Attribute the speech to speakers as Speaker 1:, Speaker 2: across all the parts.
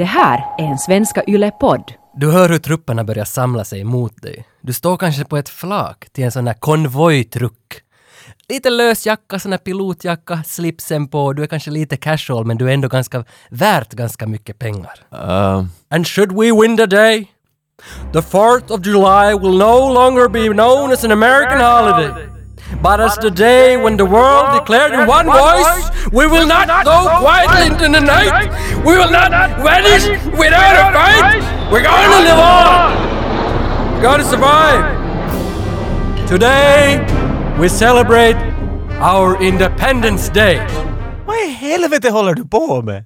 Speaker 1: Det här är en Svenska Yle-podd.
Speaker 2: Du hör hur trupperna börjar samla sig mot dig. Du står kanske på ett flak till en sån här konvojtruck. Lite lös jacka, sån här pilotjacka, slipsen på, du är kanske lite casual men du är ändå ganska värt ganska mycket pengar.
Speaker 3: Uh,
Speaker 2: And should we win the day? The 4th of July will no longer be known as an American holiday, but as the day when the world declared in one voice, we will not go quietly into the night, we will not vanish without a fight, we're going to live on, we're going to survive. Today, we celebrate our Independence Day.
Speaker 3: vad i helvete håller du på med?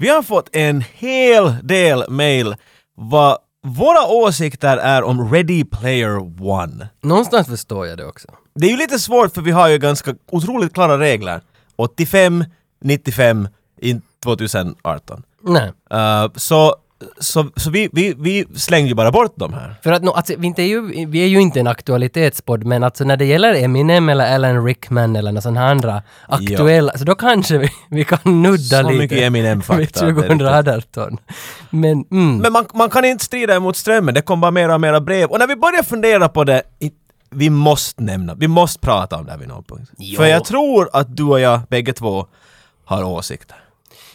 Speaker 3: Vi har fått en hel del mail vad våra åsikter är om Ready Player One.
Speaker 2: Någonstans förstår jag det också.
Speaker 3: Det är ju lite svårt för vi har ju ganska otroligt klara regler. 85, 95, in 2018.
Speaker 2: Nej.
Speaker 3: Uh, så så, så vi, vi, vi slängde ju bara bort de här.
Speaker 2: För att no, alltså, vi, inte är ju, vi är ju inte en aktualitetspodd, men alltså när det gäller Eminem eller Alan Rickman eller några sådana andra aktuella, så då kanske vi, vi kan nudda
Speaker 3: Så
Speaker 2: lite.
Speaker 3: mycket Eminem-fakta.
Speaker 2: vid 2018. Men, mm.
Speaker 3: Men man, man kan inte strida emot strömmen, det kommer bara mera och mera brev. Och när vi börjar fundera på det, vi måste nämna, vi måste prata om det här vid någon punkt.
Speaker 2: Jo.
Speaker 3: För jag tror att du och jag, bägge två, har åsikter.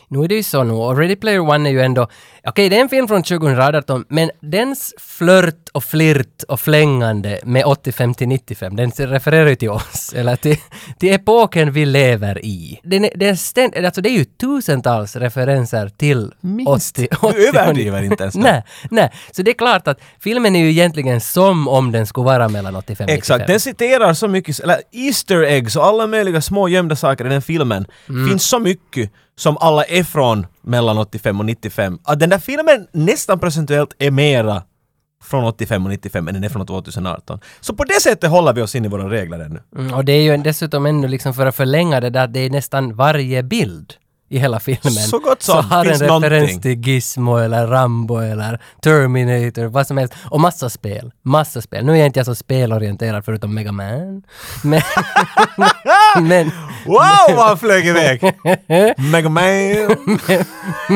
Speaker 2: Nu är det ju så nu, och Ready Player One är ju ändå, okej det är en film från 2018, men dens flört och flirt och flängande med 85 till 95, den refererar ju till oss, eller till, till epoken vi lever i. Den den ständ, alltså det är ju tusentals referenser till 80, 80
Speaker 3: Du överdriver inte ens.
Speaker 2: Nej, nej. Så det är klart att filmen är ju egentligen som om den skulle vara mellan 85 och 95.
Speaker 3: Exakt, den citerar så mycket, eller Easter eggs och alla möjliga små gömda saker i den filmen.
Speaker 2: Mm.
Speaker 3: finns så mycket som alla är från mellan 85 och 95. Att den där filmen nästan procentuellt är mera från 85 och 95 än den är från 2018. Så på det sättet håller vi oss in i våra regler ännu.
Speaker 2: Mm, och det är ju dessutom ännu liksom för att förlänga det där, det är nästan varje bild i hela filmen.
Speaker 3: Så gott som.
Speaker 2: Så har en referens till Gizmo eller Rambo eller Terminator, vad som helst. Och massa spel. Massa spel. Nu är jag inte jag så spelorienterad förutom Mega Man. Men... men,
Speaker 3: Wow, vad han flög iväg! Mega Man!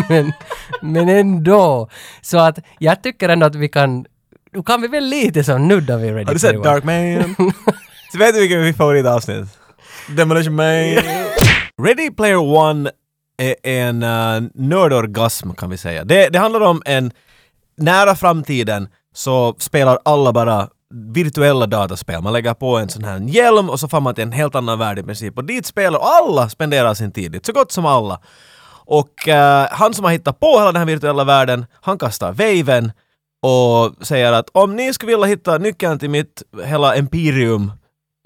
Speaker 2: men, men ändå. Så att jag tycker ändå att vi kan... Nu kan vi väl lite så nudda vid Ready
Speaker 3: Har du
Speaker 2: Player
Speaker 3: sett
Speaker 2: One.
Speaker 3: Dark Man? Så vet du vilken mitt favoritavsnitt? Demolition Man! Ready Player One en uh, nördorgasm kan vi säga. Det, det handlar om en nära framtiden så spelar alla bara virtuella dataspel. Man lägger på en sån här hjälm och så får man till en helt annan värld i princip. Och dit spelar alla spenderar sin tid dit, så gott som alla. Och uh, han som har hittat på hela den här virtuella världen, han kastar waven och säger att om ni skulle vilja hitta nyckeln till mitt hela empirium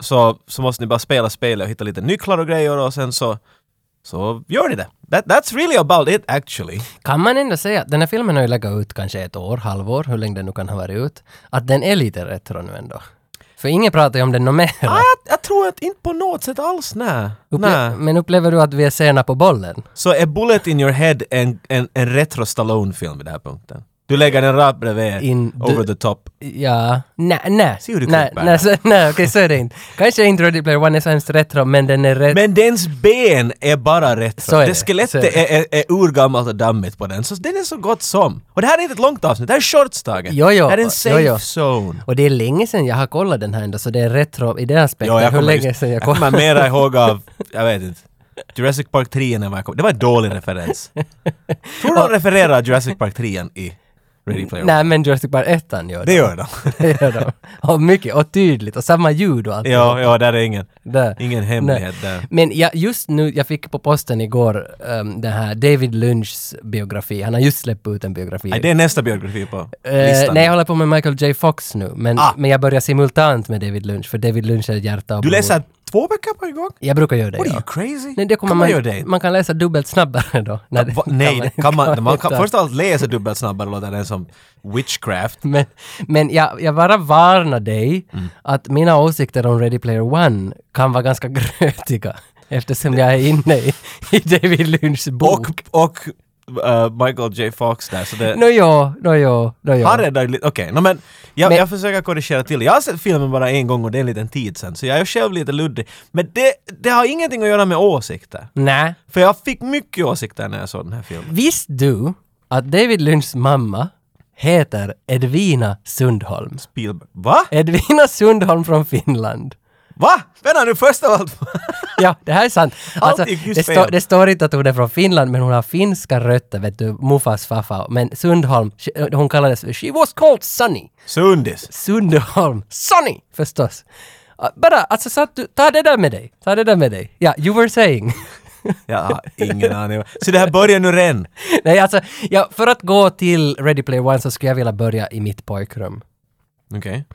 Speaker 3: så, så måste ni bara spela spelet och hitta lite nycklar och grejer och sen så, så gör ni det. That, that's really about it actually.
Speaker 2: Kan man ändå säga att den här filmen har ju legat ut kanske ett år, halvår, hur länge den nu kan ha varit ut, att den är lite retro nu ändå. För ingen pratar ju om den något mer.
Speaker 3: Ah, jag, jag tror att inte på något sätt alls, nej.
Speaker 2: Upple-
Speaker 3: nej.
Speaker 2: Men upplever du att vi är sena på bollen?
Speaker 3: Så är Bullet in your head en, en, en retro Stallone-film vid den här punkten? Du lägger den rakt bredvid,
Speaker 2: In
Speaker 3: over the top.
Speaker 2: Ja, nej, nej.
Speaker 3: Se hur du
Speaker 2: nej, nej, så, nej okej så är det inte. Kanske inte Ready Player One är så hemskt retro, men den är rätt...
Speaker 3: Men dens ben är bara retro.
Speaker 2: Så är
Speaker 3: det
Speaker 2: det, så
Speaker 3: skelettet
Speaker 2: är
Speaker 3: är, är, urgammalt och dammigt på den, så den är så gott som. Och det här är inte ett långt avsnitt, det här är shorts Tage.
Speaker 2: Jo, jo,
Speaker 3: Det här är en
Speaker 2: jo,
Speaker 3: safe
Speaker 2: jo.
Speaker 3: zone.
Speaker 2: Och det är länge sedan jag har kollat den här ändå, så det är retro i den aspekten.
Speaker 3: Jo, jag
Speaker 2: hur
Speaker 3: kommer,
Speaker 2: länge
Speaker 3: just,
Speaker 2: sedan jag
Speaker 3: jag kommer
Speaker 2: kollade?
Speaker 3: mera ihåg av, jag vet inte, Jurassic Park 3 när jag kom. Det var en dålig referens. Tror du de refererar Jurassic Park 3 i Ready Player One?
Speaker 2: Nej, men Jurassic Park 1 gör
Speaker 3: Det gör de.
Speaker 2: det. gör de. Och mycket, och tydligt, och samma ljud och allt.
Speaker 3: ja, ja, där är ingen,
Speaker 2: Där.
Speaker 3: ingen hemlighet
Speaker 2: Nej.
Speaker 3: där.
Speaker 2: Men jag, just nu, jag fick på posten igår um, den här David Lynchs biografi. Han har just släppt ut en biografi.
Speaker 3: Nej, det är nästa biografi på
Speaker 2: Eh,
Speaker 3: listan.
Speaker 2: nej, jag håller på med Michael J Fox nu, men,
Speaker 3: Ah.
Speaker 2: men jag börjar simultant med David Lynch, för David Lynch är hjärta och
Speaker 3: Du
Speaker 2: blod.
Speaker 3: läser två böcker på en gång?
Speaker 2: Jag brukar göra det,
Speaker 3: What are you crazy?
Speaker 2: Nej, det kommer
Speaker 3: kan man,
Speaker 2: man,
Speaker 3: det?
Speaker 2: man kan läsa dubbelt snabbare då. Nej, det
Speaker 3: Va, nej, det kan man, man kan först av allt läsa dubbelt snabbare låter det som witchcraft.
Speaker 2: Men, men jag, jag bara varnar dig
Speaker 3: Mm.
Speaker 2: att mina åsikter om Ready Player One kan vara ganska grötiga eftersom jag är inne i, i David Lynchs bok.
Speaker 3: Och, och uh, Michael J. Fox där, så det...
Speaker 2: Nå jo, nå jo, nå jo.
Speaker 3: Han räddar lite, okej, no, men, jag,
Speaker 2: Men-
Speaker 3: jag försöker korrigera till. Jag har sett filmen bara en gång och det är en liten tid sedan, så jag är själv lite luddig. Men det, det har ingenting att göra med åsikter.
Speaker 2: Nej.
Speaker 3: För jag fick mycket åsikter när jag såg den här filmen.
Speaker 2: Visste du att David Lynchs mamma heter Edvina Sundholm?
Speaker 3: Spielberg. Va?
Speaker 2: Edvina Sundholm från Finland.
Speaker 3: Va? Vänta nu, först av allt.
Speaker 2: Ja, det här är sant. Alltså, det, står- det står inte att hon är från Finland, men hon har finska rötter, vet du, Muffas faffa. Men Sundholm, she- hon kallades, she was called Sunny.
Speaker 3: Sundis.
Speaker 2: Sundholm. Sunny, förstås. Uh, Bara, alltså så att du, ta det där med dig. Ta det där med dig. Ja, you were saying.
Speaker 3: Jag har ingen aning. Så det här börjar nu redan.
Speaker 2: Nej, alltså, ja, för att gå till Ready Player One så skulle jag vilja börja i mitt pojkrum.
Speaker 3: Okej.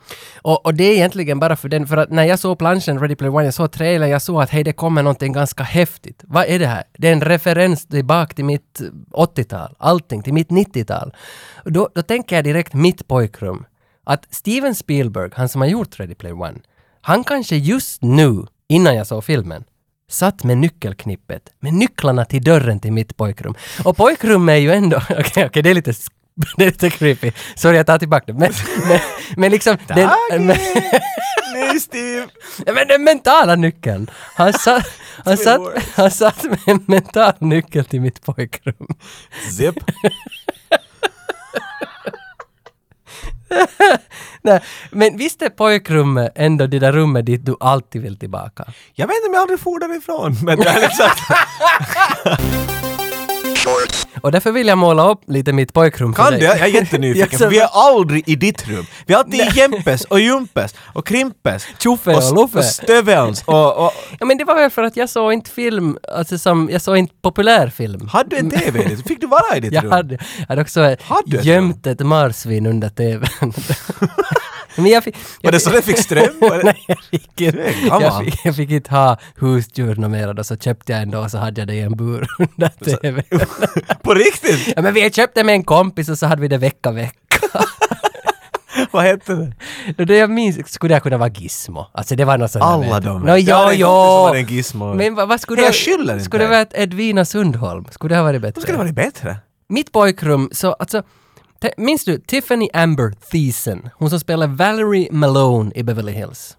Speaker 2: Och, och det är egentligen bara för den, för att när jag såg planschen Ready Player One, jag såg trailern, jag såg att hej, det kommer någonting ganska häftigt. Vad är det här? Det är en referens tillbaka till mitt 80-tal, allting, till mitt 90-tal. Och då, då tänker jag direkt mitt pojkrum. Att Steven Spielberg, han som har gjort Ready Player One, han kanske just nu, innan jag såg filmen, satt med nyckelknippet, med nycklarna till dörren till mitt pojkrum. Och pojkrummet är ju ändå, okej, okej, det är lite det är lite creepy. Sorry, jag tar tillbaka det. Men, men, men liksom... Den, men,
Speaker 3: Nej, Steve!
Speaker 2: men den mentala nyckeln. Han satt, han, satt, han satt med en mental nyckel till mitt pojkrum.
Speaker 3: Zip.
Speaker 2: Nej, men visst är pojkrummet ändå det där rummet dit du alltid vill tillbaka?
Speaker 3: Jag vet inte om jag aldrig for därifrån, men det är exakt.
Speaker 2: Och därför vill jag måla upp lite mitt pojkrum för
Speaker 3: Kan
Speaker 2: dig.
Speaker 3: du? Jag är jättenyfiken, för vi är aldrig i ditt rum. Vi är alltid i Jempes och Jumpes och Krimpes.
Speaker 2: Tjoffe och Luffe.
Speaker 3: Och Stövelns och, och...
Speaker 2: Ja men det var väl för att jag såg inte film, alltså som, jag såg inte populärfilm.
Speaker 3: Hade du en TV? Fick du vara i ditt
Speaker 2: Jag
Speaker 3: rum?
Speaker 2: hade, jag hade också
Speaker 3: Hade
Speaker 2: gömt ett marsvin under TVn. Men jag fick...
Speaker 3: Var
Speaker 2: jag
Speaker 3: det så det fick ström? Var det-
Speaker 2: Nej, jag fick, inte, jag, fick, jag fick inte ha husdjur något mer då, så köpte jag ändå och så hade jag det i en bur under TVn.
Speaker 3: På riktigt?
Speaker 2: ja men vi köpte med en kompis och så hade vi det vecka vecka.
Speaker 3: Vad hette det?
Speaker 2: Då det jag minns skulle jag kunna vara Gizmo. Alltså det var något sånt
Speaker 3: Alla de. Jag
Speaker 2: ja,
Speaker 3: en
Speaker 2: ja.
Speaker 3: var en Gizmo.
Speaker 2: Men vad, vad skulle
Speaker 3: Jag
Speaker 2: det...
Speaker 3: skyller inte
Speaker 2: Skulle det varit Edvina Sundholm? Skulle det ha varit bättre?
Speaker 3: Då skulle det varit bättre.
Speaker 2: Mitt pojkrum, så alltså... Minns du Tiffany Amber Thiessen? Hon som spelar Valerie Malone i Beverly Hills.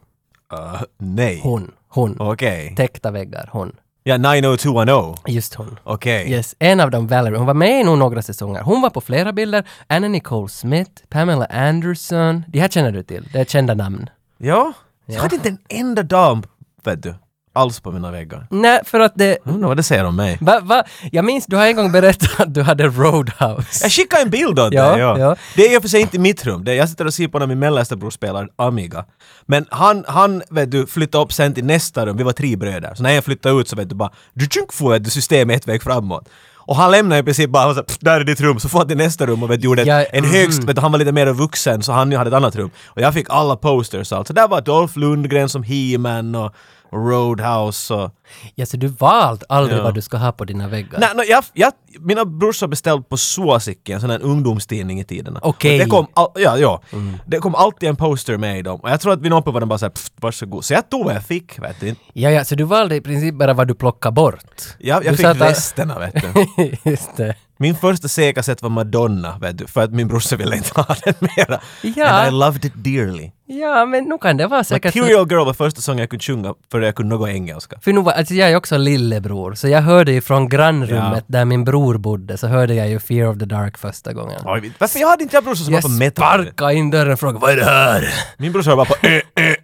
Speaker 3: Uh, nej.
Speaker 2: Hon. Hon.
Speaker 3: Okej.
Speaker 2: Täckta väggar. Hon.
Speaker 3: Ja, 90210.
Speaker 2: Just hon.
Speaker 3: Okej.
Speaker 2: Yes, en av dem, Valerie. Hon var med i nog några säsonger. Hon var på flera bilder. Anna Nicole Smith, Pamela Anderson. De här känner du till. Det är kända namn.
Speaker 3: Ja. Jag hade inte en enda dam, vet du, alls på mina väggar.
Speaker 2: Nej, för att det...
Speaker 3: Jag undrar vad det säger om mig.
Speaker 2: Va, va? Jag minns, du har en gång berättat att du hade Roadhouse.
Speaker 3: Jag skickade en bild åt
Speaker 2: Ja,
Speaker 3: dig, ja.
Speaker 2: ja.
Speaker 3: Det är i och för sig inte mitt rum. Det är, jag sitter och ser på när min mellersta bror spelar Amiga. Men han, han vet du, flyttade upp sen till nästa rum. Vi var tre bröder. Så när jag flyttade ut så vet du bara, du tjunk får ett system ett väg framåt. Och han lämnade i princip bara, "Pff, där är ditt rum, så får han till nästa rum och vet, gjorde
Speaker 2: Ja,
Speaker 3: en
Speaker 2: mhm.
Speaker 3: högst, vet han var lite mer vuxen så han hade ett annat rum. Och jag fick alla posters och allt. Så där var Dolph Lundgren som He-Man och Roadhouse och...
Speaker 2: Ja, så du valt aldrig
Speaker 3: Ja.
Speaker 2: vad du ska ha på dina väggar?
Speaker 3: Nej, no, jag, jag, mina brorsor beställde på Suosikki, en sån här ungdomstidning i tiderna.
Speaker 2: Okej.
Speaker 3: Och Det kom, all, ja, ja. Det kom alltid en poster med i dem. Och jag tror att vid någon punkt var den bara såhär, "Pff, varsågod. Så jag tog vad jag fick, vet du.
Speaker 2: Ja, ja, så du valde i princip bara vad du plockade bort?
Speaker 3: Jag,
Speaker 2: Du
Speaker 3: fick
Speaker 2: där-
Speaker 3: resterna, vet du.
Speaker 2: Just det.
Speaker 3: Min första C-kassett var Madonna, vet du, för att min brorsa ville inte ha den mera.
Speaker 2: Ja.
Speaker 3: And I loved it dearly.
Speaker 2: Ja, men nu kan det vara säkert...
Speaker 3: Material Girl var första sången jag kunde sjunga för jag kunde något engelska.
Speaker 2: För nu var, alltså jag är också lillebror, så jag hörde ju från grannrummet
Speaker 3: Ja.
Speaker 2: där min bror bodde, så hörde jag ju Fear of the Dark första gången.
Speaker 3: Oj, Varför jag hade inte jag brorsor som
Speaker 2: Jag
Speaker 3: var på metal?
Speaker 2: sparkade in dörren och frågade vad är det här?
Speaker 3: Min brorsa var bara på ö, ö,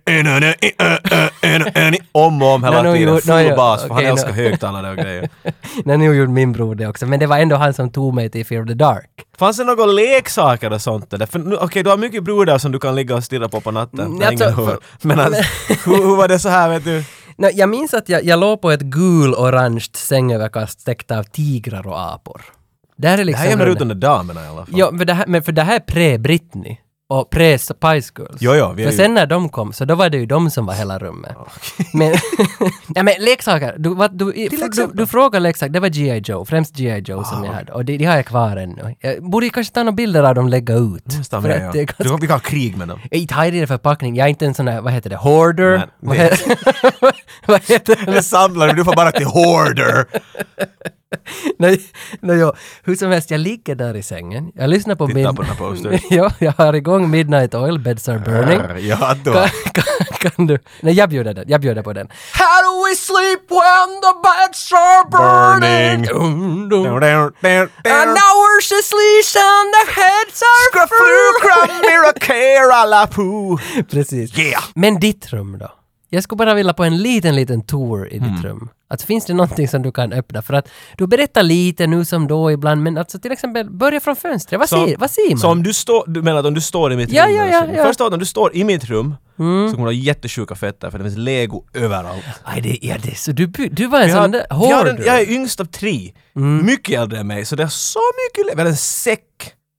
Speaker 3: om och om hela
Speaker 2: No, no,
Speaker 3: tiden. Full
Speaker 2: no,
Speaker 3: bas, för han älskar
Speaker 2: no.
Speaker 3: högtalare och grejer.
Speaker 2: Nej, nu gjorde min bror det också, men det var ändå han som tog mig till Fear of the Dark.
Speaker 3: Fanns det några leksaker och sånt där? Okej, du har mycket brudar som du kan ligga och stirra på på natten.
Speaker 2: Mm,
Speaker 3: när
Speaker 2: jag
Speaker 3: ingen
Speaker 2: tror-
Speaker 3: hör. Men alltså, hur, hur var det så här, vet du?
Speaker 2: Nå, jag minns att jag, jag låg på ett gul-orange sängöverkast täckt av tigrar och apor. Det här är
Speaker 3: Det
Speaker 2: liksom...
Speaker 3: här jämnar ut de där damerna i alla fall.
Speaker 2: Ja, för det här, men för det här är pre-Britney. Och Pres Spice Girls.
Speaker 3: Jo, jo, vi
Speaker 2: För
Speaker 3: ju-
Speaker 2: sen när de kom, så då var det ju de som var hela rummet. Men, ja, men leksaker, du, vad, du, du, du frågar leksaker, det var G.I. Joe, främst G.I. Joe som jag hade. Och de, de har jag kvar ännu. Jag borde kanske ta några bilder av dem och lägga ut.
Speaker 3: Nästan
Speaker 2: För
Speaker 3: med,
Speaker 2: att det
Speaker 3: ja.
Speaker 2: ganska
Speaker 3: Du, vi kan ha krig med dem.
Speaker 2: inte har jag det förpackning. Jag är inte en sån där, vad heter det, hoarder?
Speaker 3: Nej,
Speaker 2: vad, heter, vad heter det?
Speaker 3: En samlare, du får bara till hoarder.
Speaker 2: Nej, nej, jo. Hur som helst, jag ligger där i sängen. Jag lyssnar på
Speaker 3: Titta på den
Speaker 2: ja, jag har igång Midnight Oil, Beds are burning.
Speaker 3: Ja, då.
Speaker 2: Kan, kan, kan du... Nej, jag bjuder den. Jag bjuder på den. How do we sleep when the beds are burning?
Speaker 3: Burning.
Speaker 2: Dum.
Speaker 3: Down, down, down,
Speaker 2: And the heads are
Speaker 3: poo.
Speaker 2: Precis.
Speaker 3: Yeah.
Speaker 2: Men ditt rum då? Jag skulle bara vilja på en liten, liten tour i ditt
Speaker 3: Mm.
Speaker 2: rum. Att finns det någonting som du kan öppna? För att du berättar lite nu som då ibland, men alltså till exempel börja från fönstret. Vad,
Speaker 3: Så-
Speaker 2: ser, vad ser man?
Speaker 3: Så om du står, du menar att om du står i mitt
Speaker 2: Ja,
Speaker 3: rum?
Speaker 2: ja, ja, ja. Mm.
Speaker 3: Först av allt, om du står i mitt rum så kommer du ha jättesjuka fötter för det finns lego överallt.
Speaker 2: Aj, det, ja, det, så du, du var en sån där hoarder.
Speaker 3: jag är yngst av tre.
Speaker 2: Mm.
Speaker 3: Mycket äldre än mig. Så det är så mycket le- Vi hade en säck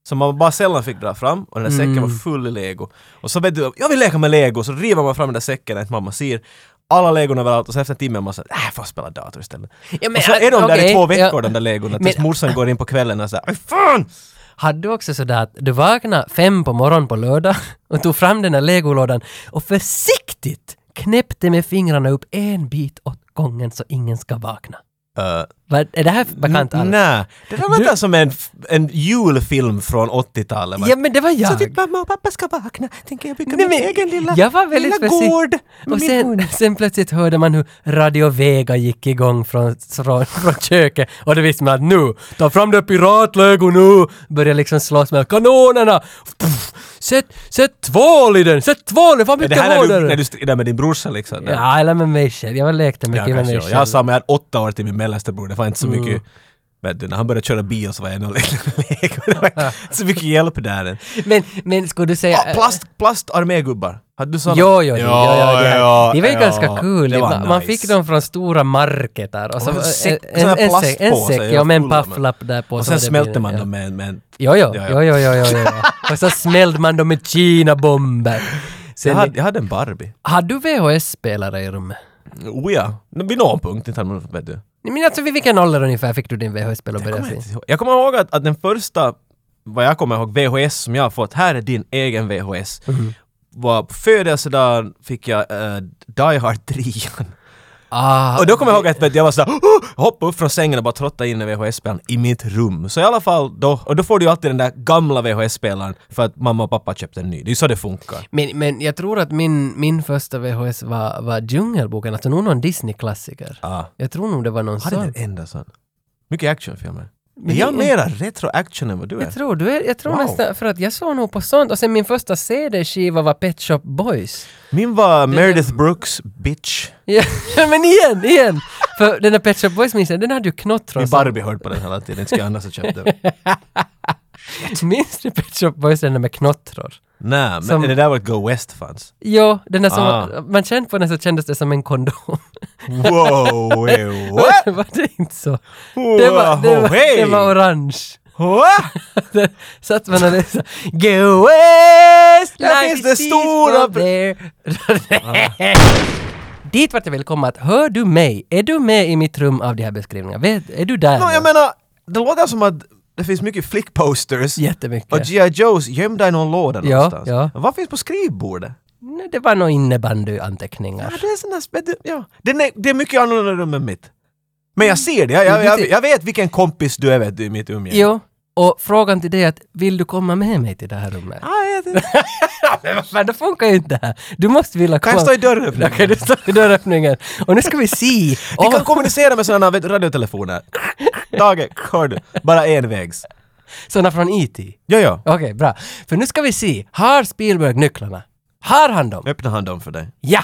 Speaker 3: som man bara sällan fick dra fram och den där säcken
Speaker 2: Mm.
Speaker 3: var full i lego. Och så vet du, jag vill leka med lego, så river man fram den där säcken att mamma ser alla legorna överallt och så efter en timme man såhär, äh, får spela dator istället.
Speaker 2: Ja, men,
Speaker 3: och så är de där
Speaker 2: okej,
Speaker 3: i två veckor
Speaker 2: ja.
Speaker 3: de där legorna
Speaker 2: Men-
Speaker 3: tills morsan går in på kvällen och säger "Aj, fan!
Speaker 2: Hade du också sådär att du vaknade fem på morgonen på lördag och tog fram den där legolådan och försiktigt knäppte med fingrarna upp en bit åt gången så ingen ska vakna?
Speaker 3: Uh,
Speaker 2: Vad, är det här bekant alls?
Speaker 3: Nej, det där låter som en, en julfilm från 80-talet.
Speaker 2: Ja men det var jag!
Speaker 3: Så typ mamma och pappa ska vakna, tänker jag bygga
Speaker 2: Nej,
Speaker 3: min egen lilla,
Speaker 2: jag var väldigt
Speaker 3: lilla gård med
Speaker 2: Och sen, sen plötsligt hörde man hur Radio Vega gick igång från, från, från köket och då visste man att nu, ta fram det piratlego nu! Började liksom slåss med kanonerna! Puff, sätt, sätt tvål i den! Sätt tvål! Vad
Speaker 3: Är det
Speaker 2: mycket
Speaker 3: här när du,
Speaker 2: hårdare!
Speaker 3: när du strider med din brorsa liksom?
Speaker 2: Ja, eller med mig själv. Jag var lekte mycket med
Speaker 3: kanske.
Speaker 2: mig själv.
Speaker 3: Jag har samma, jag hade åtta år till min mellersta bror, det var inte så
Speaker 2: Mm.
Speaker 3: mycket Vet du, när han började köra bil så var jag nog inte så mycket hjälp där.
Speaker 2: Men, men skulle du säga...
Speaker 3: Ah, plast, plastarmégubbar. Hade du såna?
Speaker 2: Jo, jo, jo, jo, jo,
Speaker 3: ja,
Speaker 2: det, var ju
Speaker 3: ja.
Speaker 2: ganska kul.
Speaker 3: Var
Speaker 2: man, man
Speaker 3: nice.
Speaker 2: fick dem från stora marketer och så
Speaker 3: Och
Speaker 2: en, en, en säck
Speaker 3: ja,
Speaker 2: med en pafflapp där på.
Speaker 3: Och sen smälte man dem med en... Med en
Speaker 2: Jo, jo, jo, jo, jo, jo, jo. Och så smällde man dem med Kina-bomber. Sen,
Speaker 3: jag, hade, jag hade en Barbie.
Speaker 2: har du VHS-spelare i rummet?
Speaker 3: Oh ja, vid någon punkt, inte hade man, vet du.
Speaker 2: Men alltså vid vilken ålder ungefär fick du din VHS-spel att
Speaker 3: Jag
Speaker 2: börja
Speaker 3: kommer, inte ihåg. jag kommer ihåg att, att den första, vad jag kommer ihåg, VHS som jag har fått, här är din egen VHS.
Speaker 2: Mhm.
Speaker 3: Var på födelsedagen fick jag uh, Die Hard 3.
Speaker 2: Ah,
Speaker 3: och då kommer jag ihåg att jag var såhär, oh! hoppade upp från sängen och bara trottade in en VHS-spelaren i mitt rum. Så i alla fall då, och då får du ju alltid den där gamla VHS-spelaren för att mamma och pappa köpte en ny. Det är ju så det funkar.
Speaker 2: men, men jag tror att min, min första VHS var, var Djungelboken, alltså nog någon Disney-klassiker.
Speaker 3: Ja.
Speaker 2: Jag tror nog det var någon
Speaker 3: Hade
Speaker 2: sån.
Speaker 3: den enda sån. Mycket actionfilmer.
Speaker 2: Men
Speaker 3: är jag
Speaker 2: det-
Speaker 3: mera retro-action än vad du är?
Speaker 2: Jag tror, du är, jag tror
Speaker 3: Wow.
Speaker 2: nästan, för att jag såg nog på sånt och sen min första CD-skiva var Pet Shop Boys.
Speaker 3: Min var Meredith Brooks Bitch.
Speaker 2: Ja, men igen, igen! För den där Pet Shop Boys minns jag, den hade ju knottron.
Speaker 3: Min Barbie hörde på den hela tiden, inte skulle jag annars ha köpt den.
Speaker 2: Minns du Pet Shop Boys, den där med knottror?
Speaker 3: Nej, men
Speaker 2: Som-
Speaker 3: det där var Go West fanns.
Speaker 2: Jo, den där som,
Speaker 3: Ah.
Speaker 2: man kände på den så kändes det som en kondom.
Speaker 3: Wow, eh, what?
Speaker 2: var det inte så? Det var, det var,
Speaker 3: hey.
Speaker 2: det var orange. Satt man och läste Go West!
Speaker 3: Där
Speaker 2: life
Speaker 3: finns det stora-
Speaker 2: there. Dit vart jag vill komma att, hör du mig? Är du med i mitt rum av de här beskrivningarna? Är du där?
Speaker 3: No, jag menar, det låter som att det finns mycket flickposters
Speaker 2: Jättemycket.
Speaker 3: och G.I. Joes gömda i någon låda
Speaker 2: Ja,
Speaker 3: någonstans.
Speaker 2: ja.
Speaker 3: Vad finns på skrivbordet?
Speaker 2: Nej, Det var nog innebandyanteckningar.
Speaker 3: Ja, det är du, ja. det, är, det är mycket annorlunda rum än mitt. Men jag ser det, jag, jag, jag, jag vet vilken kompis du är vet du, i mitt umgänge.
Speaker 2: Jo, och frågan till dig är att vill du komma med mig till det här rummet?
Speaker 3: Ah, jag vet inte.
Speaker 2: Men vad fan, det funkar ju inte här. Du måste vilja
Speaker 3: Kan
Speaker 2: komma.
Speaker 3: jag stå i dörröppningen?
Speaker 2: Okej, du står i dörröppningen. Och nu ska vi se.
Speaker 3: Vi
Speaker 2: Åh,
Speaker 3: kan kommunicera med sådana radiotelefoner. Tage, hör du? Bara envägs.
Speaker 2: Såna från E.T.
Speaker 3: Ja, ja.
Speaker 2: Okej, bra. För nu ska vi se. Har Spielberg nycklarna? Har han dem?
Speaker 3: Öppna han dem för dig.
Speaker 2: Ja!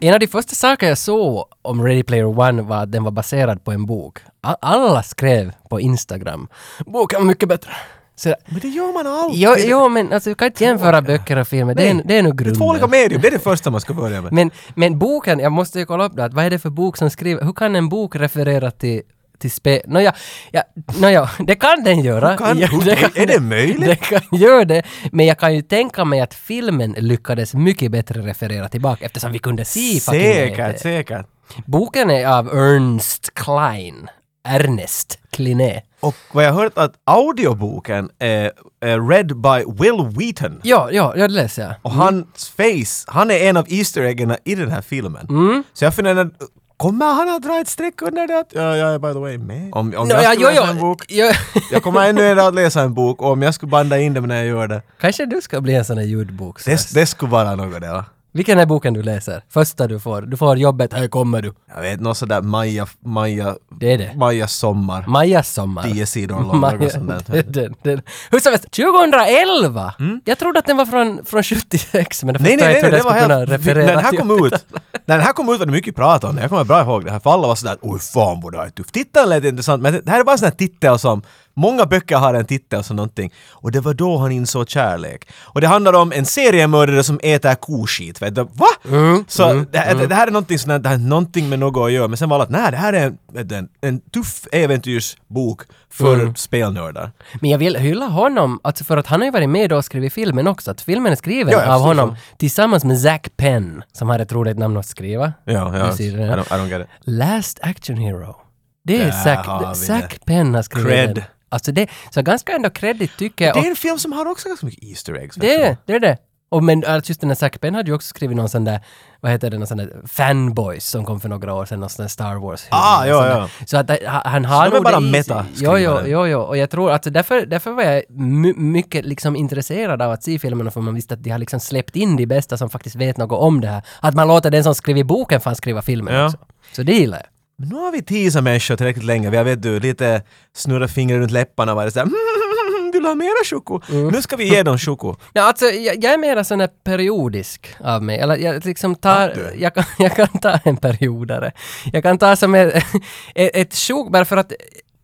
Speaker 2: En av de första saker jag såg om Ready Player One var att den var baserad på en bok. Alla skrev på Instagram. Boken var mycket bättre. Så,
Speaker 3: Men det gör man alltid.
Speaker 2: jo, jo, men alltså, du kan inte jämföra böcker och filmer. Det är, det är nog
Speaker 3: Det är
Speaker 2: grunden.
Speaker 3: två olika medium, det är det första man ska börja med.
Speaker 2: Men, men boken, jag måste ju kolla upp det, att vad är det för bok som skriver, hur kan en bok referera till till spel. Nåja, ja, nåja, det kan den göra.
Speaker 3: Kan-
Speaker 2: Ja,
Speaker 3: är- är det möjligt?
Speaker 2: Det kan göra det, men jag kan ju tänka mig att filmen lyckades mycket bättre referera tillbaka eftersom vi kunde se
Speaker 3: Säkert,
Speaker 2: det.
Speaker 3: säkert.
Speaker 2: Boken är av Ernst Klein. Ernest Kliné.
Speaker 3: Och vad jag har hört att audioboken är, är read by Will Wheaton.
Speaker 2: Ja, ja, ja, det läser jag.
Speaker 3: Och hans face, han är en av Easter eggen i den här filmen.
Speaker 2: Mm.
Speaker 3: Så jag funderar, kommer han att dra ett streck under det att ja, jag är by the way med? Om, om jag
Speaker 2: ja,
Speaker 3: skulle
Speaker 2: jo,
Speaker 3: läsa
Speaker 2: jo,
Speaker 3: en bok,
Speaker 2: jo.
Speaker 3: jag kommer ännu en dag att läsa en bok och om jag skulle banda in det när jag gör det,
Speaker 2: Kanske du ska bli en sån här ljudbok.
Speaker 3: det, det skulle vara något det va?
Speaker 2: Vilken är boken du läser? Första du får. Du får jobbet, här kommer du.
Speaker 3: Jag vet, något sådär Maja, Maja,
Speaker 2: Det är det.
Speaker 3: Majas sommar.
Speaker 2: Majas sommar.
Speaker 3: Tio sidor lång,
Speaker 2: Maja,
Speaker 3: något sånt där.
Speaker 2: den, den, den. Hur som helst, 2011! Jag trodde att den var från, från 76, men det
Speaker 3: Nej, nej, nej,
Speaker 2: inte hur
Speaker 3: det
Speaker 2: den
Speaker 3: var helt... När den här kom ut, när den här kom ut var det mycket prat om det. Jag kommer bra ihåg det här, för alla var sådär oj fan vad det här är tufft. Titeln lät intressant, men det här är bara en sån här titel som Många böcker har en titel som någonting. Och det var då han insåg kärlek. Och det handlar om en seriemördare som äter koskit. Vet du? Va?
Speaker 2: Mm,
Speaker 3: Så det, här, det här är någonting det här är någonting med något att göra. Men sen var det att nej, det här är en, en, en tuff äventyrsbok för
Speaker 2: Mm.
Speaker 3: spelnördar.
Speaker 2: Men jag vill hylla honom, alltså för att han har ju varit med och skrivit filmen också. Att filmen är skriven
Speaker 3: Ja,
Speaker 2: av
Speaker 3: så-
Speaker 2: honom tillsammans med Zack Penn, som har ett roligt namn att skriva.
Speaker 3: Ja, ja. I don't, I don't get it.
Speaker 2: Last Action Hero. Det är Zack,
Speaker 3: har
Speaker 2: Zack Penn har skrivit
Speaker 3: Cred.
Speaker 2: Alltså det, så ganska ändå credit tycker jag.
Speaker 3: Det är en film som har också ganska mycket Easter eggs.
Speaker 2: det är det, är det. Och men alltså just den här Zack Penn hade ju också skrivit någon sån där, vad heter det, någon sån där Fanboys som kom för några år sedan, någon sån där Star Wars
Speaker 3: Ah, ja,
Speaker 2: där.
Speaker 3: ja.
Speaker 2: Så att det- han- har
Speaker 3: är
Speaker 2: nog
Speaker 3: bara
Speaker 2: det
Speaker 3: metaskrivare.
Speaker 2: Jo, jo, jo, jo. Och jag tror att därför, därför var jag my, mycket liksom intresserad av att se filmerna för man visste att de har liksom släppt in de bästa som faktiskt vet något om det här. Att man låter den som skriver boken fan skriva filmen
Speaker 3: Ja.
Speaker 2: också. Så det gillar jag.
Speaker 3: Men nu har vi teasat människor tillräckligt länge. Vi har vet du, lite snurrat fingret runt läpparna och varit såhär "Mm, vill du ha mera choko?
Speaker 2: Mm.
Speaker 3: Nu ska vi ge dem choko.
Speaker 2: Ja, alltså, jag, jag är mera sån här periodisk av mig. Eller jag liksom tar... Jag kan, jag kan ta en periodare. Jag kan ta som ett, ett, sjok bara för att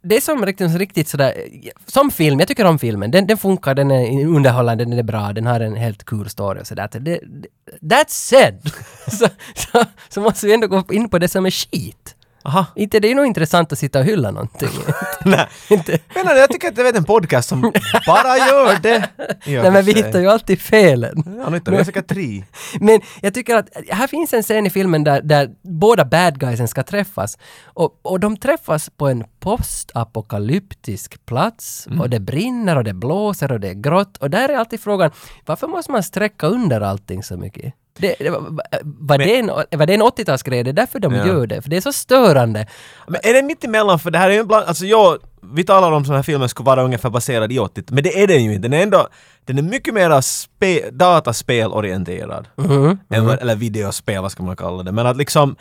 Speaker 2: det är som riktigt, riktigt sådär, som film, jag tycker om filmen, den, den funkar, den är underhållande, den är bra, den har en helt kul story och sådär. Det, that's said! så, så, så måste vi ändå gå in på det som är skit.
Speaker 3: Aha.
Speaker 2: Inte det är nog intressant att sitta och hylla någonting.
Speaker 3: Nej.
Speaker 2: inte,
Speaker 3: Men jag tycker att det är en podcast som bara gör det.
Speaker 2: nej men vi hittar ju alltid felen.
Speaker 3: Ja, nu hittar vi säkert tre.
Speaker 2: Men jag tycker att här finns en scen i filmen där, där båda bad guysen ska träffas. Och, och de träffas på en postapokalyptisk plats och det brinner och det blåser och det är grått. Och där är alltid frågan, varför måste man sträcka under allting så mycket? Det, det, var, var, det en, var det en 80-talsgrej? Det är därför de
Speaker 3: Ja.
Speaker 2: gör det. För det är så störande.
Speaker 3: Men är det mitt emellan? För det här är ju ibland, alltså jag, vi talar om sådana här filmer skulle vara ungefär baserad i 80 men det är den ju inte. Den är ändå, den är mycket mer spe, dataspelorienterad. Än, vad- eller videospel, vad ska man kalla det. Men att liksom,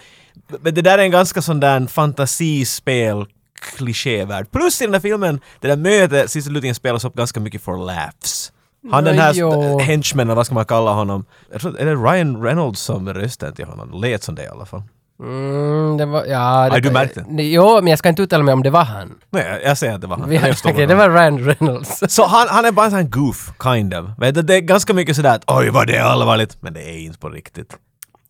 Speaker 3: men det där är en ganska sån där fantasispel klichévärld. Plus i den här filmen, det där mötet sist och slutligen spelas upp ganska mycket for laughs. Han den här
Speaker 2: Jo.
Speaker 3: henchman, eller vad ska man kalla honom? Jag tror, är det Ryan Reynolds som är rösten till honom? Lät som det i alla fall.
Speaker 2: Mm, det var, ja... Det,
Speaker 3: Aj, du märkte.
Speaker 2: Jo, men jag ska inte uttala mig om det var han.
Speaker 3: Nej, jag- säger att det var han.
Speaker 2: Okej,
Speaker 3: vad
Speaker 2: det var Ryan Reynolds.
Speaker 3: Så han, han är bara en sån goof, kind of. Vet du, det är ganska mycket sådär att oj vad det är allvarligt, men det är inte på riktigt.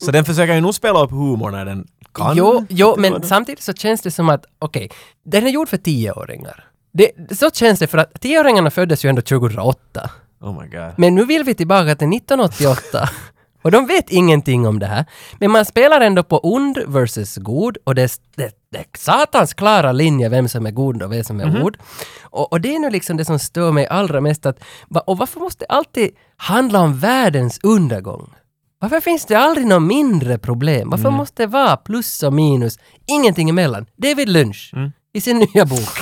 Speaker 3: Så den försöker ju nog spela upp humor när den kan.
Speaker 2: Jo, jo men
Speaker 3: det-
Speaker 2: samtidigt så känns det som att, okej, den är gjord för tioåringar. Det, så känns det för att tioåringarna föddes ju ändå 2008.
Speaker 3: Oh my god.
Speaker 2: Men nu vill vi tillbaka till 1988. Och de vet ingenting om det här. Men man spelar ändå på ond versus god och det är, det, det är satans klara linje vem som är god och vem som är
Speaker 3: Mhm.
Speaker 2: ond. Och, och det är nu liksom det som stör mig allra mest att, och varför måste det alltid handla om världens undergång? Varför finns det aldrig något mindre problem? Varför
Speaker 3: Mm.
Speaker 2: måste det vara plus och minus, ingenting emellan? David Lynch,
Speaker 3: Mm.
Speaker 2: i sin nya bok.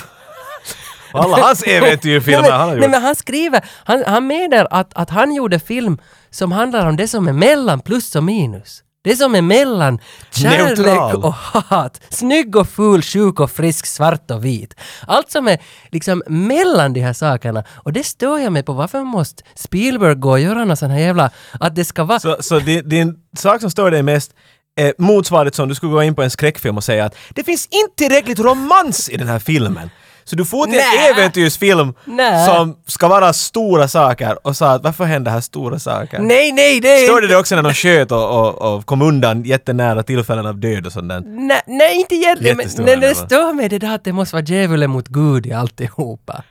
Speaker 3: Alla hans äventyrfilmer
Speaker 2: nej,
Speaker 3: han har gjort.
Speaker 2: nej men han skriver, han, han meddelar att, att han gjorde film som handlar om det som är mellan plus och minus. Det som är mellan kärlek
Speaker 3: Neutral.
Speaker 2: och hat, snygg och ful, sjuk och frisk, svart och vit. Allt som är liksom mellan de här sakerna. Och det stör jag mig på. Varför måste Spielberg gå och göra någon sån här jävla... Att det ska vara...
Speaker 3: Så, så din, din sak som stör dig mest är motsvarigt som du skulle gå in på en skräckfilm och säga att det finns inte tillräckligt romans i den här filmen. Så du får till en äventyrsfilm
Speaker 2: Nä.
Speaker 3: som ska vara stora saker och sa att varför händer här stora saker?
Speaker 2: Nej, nej, det är
Speaker 3: Störde det också när de sköt och, och, och kom undan jättenära tillfällen av död och sånt där?
Speaker 2: Nej, nej, inte egentligen. Men, men det stör mig det där att det måste vara djävulen mot Gud i alltihopa.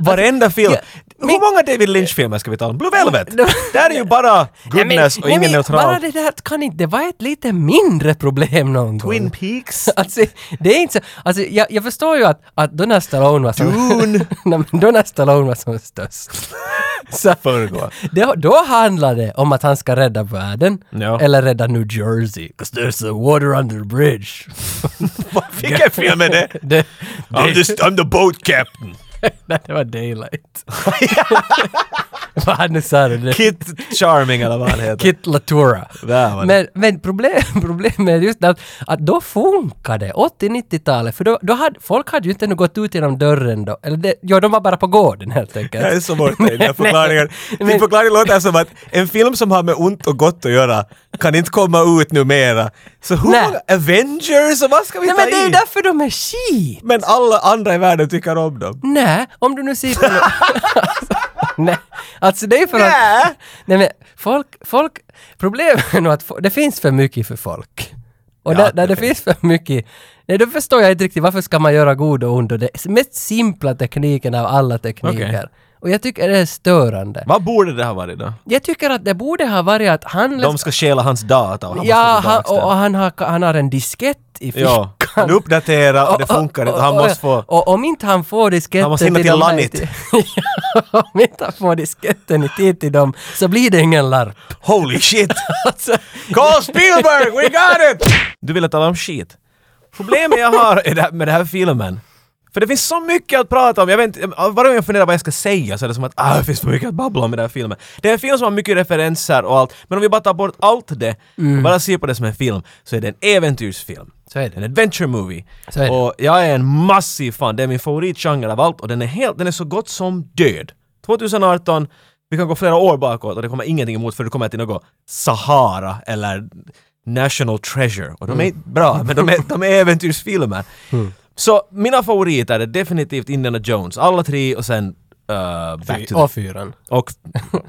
Speaker 3: Varenda film.
Speaker 2: ja,
Speaker 3: Hur många David Lynch-filmer ska vi tala om? Blue Velvet!
Speaker 2: Ja,
Speaker 3: Där är ju bara goodness och
Speaker 2: nej,
Speaker 3: ingen
Speaker 2: men Bara
Speaker 3: neutral.
Speaker 2: det där kan inte det vara ett lite mindre problem någon gång.
Speaker 3: Twin Peaks?
Speaker 2: Alltså, det är inte så, alltså jag, jag förstår ju att, att Donald Stallone var som...
Speaker 3: Dune.
Speaker 2: Nej, men Donald Stallone var som störst. Så, det, då handlar det om att han ska rädda världen.
Speaker 3: Ja.
Speaker 2: Eller rädda New Jersey. 'Cause there's a water under the bridge.
Speaker 3: Vilken film är det?
Speaker 2: det,
Speaker 3: I'm the, I'm the boat captain.
Speaker 2: Nej, det var Daylight. Vad nu sa det.
Speaker 3: Kit Charming eller vad han heter.
Speaker 2: Kit Latura. Men, men problem, problemet är just att, att då funkade 80-90-talet, för då, då hade, folk hade ju inte ännu gått ut genom dörren då. Eller det, ja, de var bara på gården helt enkelt.
Speaker 3: Jag är så borta i den här förklaringen. Din förklaring låter som att en film som har med ont och gott att göra kan inte komma ut numera. Så hur många Avengers och vad ska vi
Speaker 2: Nej
Speaker 3: ta
Speaker 2: men det är ju därför de är skit!
Speaker 3: Men alla andra i världen tycker om dem.
Speaker 2: Nej, om du nu ser på Nej, alltså det är för att...
Speaker 3: Nej.
Speaker 2: Nej men folk, folk... Problemet är nog att det finns för mycket för folk. Och
Speaker 3: Ja,
Speaker 2: där, där
Speaker 3: det
Speaker 2: det finns för mycket... Nej, då förstår jag inte riktigt varför ska man göra god och ond och det mest simpla tekniken av alla tekniker.
Speaker 3: Okej.
Speaker 2: Och jag tycker det är störande.
Speaker 3: Vad borde det ha varit då?
Speaker 2: Jag tycker att det borde ha varit att han...
Speaker 3: De ska stjäla hans data och han
Speaker 2: ja, han, och, och han, har, han har en diskett i fickan.
Speaker 3: Ja, han uppdaterar och det funkar inte. Han måste få...
Speaker 2: Och om inte han får disketten
Speaker 3: Han måste hinna till Lanit.
Speaker 2: om inte han får disketten i tid till dem så blir det ingen larp.
Speaker 3: Holy shit!
Speaker 2: Alltså,
Speaker 3: Call Spielberg, we got it! Du ville tala om skit. Problemet jag har med den här filmen, för det finns så mycket att prata om. Jag vet inte, varje gång jag funderar vad jag ska säga så är det som att ah, det finns för mycket att babbla om i den här filmen. Det är en film som har mycket referenser och allt, men om vi bara tar bort allt det och bara ser på det som en film så är det en äventyrsfilm.
Speaker 2: Så är det.
Speaker 3: En adventure movie.
Speaker 2: Så är det.
Speaker 3: Och jag är en massiv fan, det är min favoritgenre av allt och den är helt, den är så gott som död. 2018, vi kan gå flera år bakåt och det kommer ingenting emot för det kommer till något Sahara eller National Treasure. Och de är inte bra, men de är, de är äventyrsfilmer. Så mina favoriter är definitivt Indiana Jones, alla tre och sen uh, Back to
Speaker 2: och
Speaker 3: the...
Speaker 2: fyran.
Speaker 3: Och...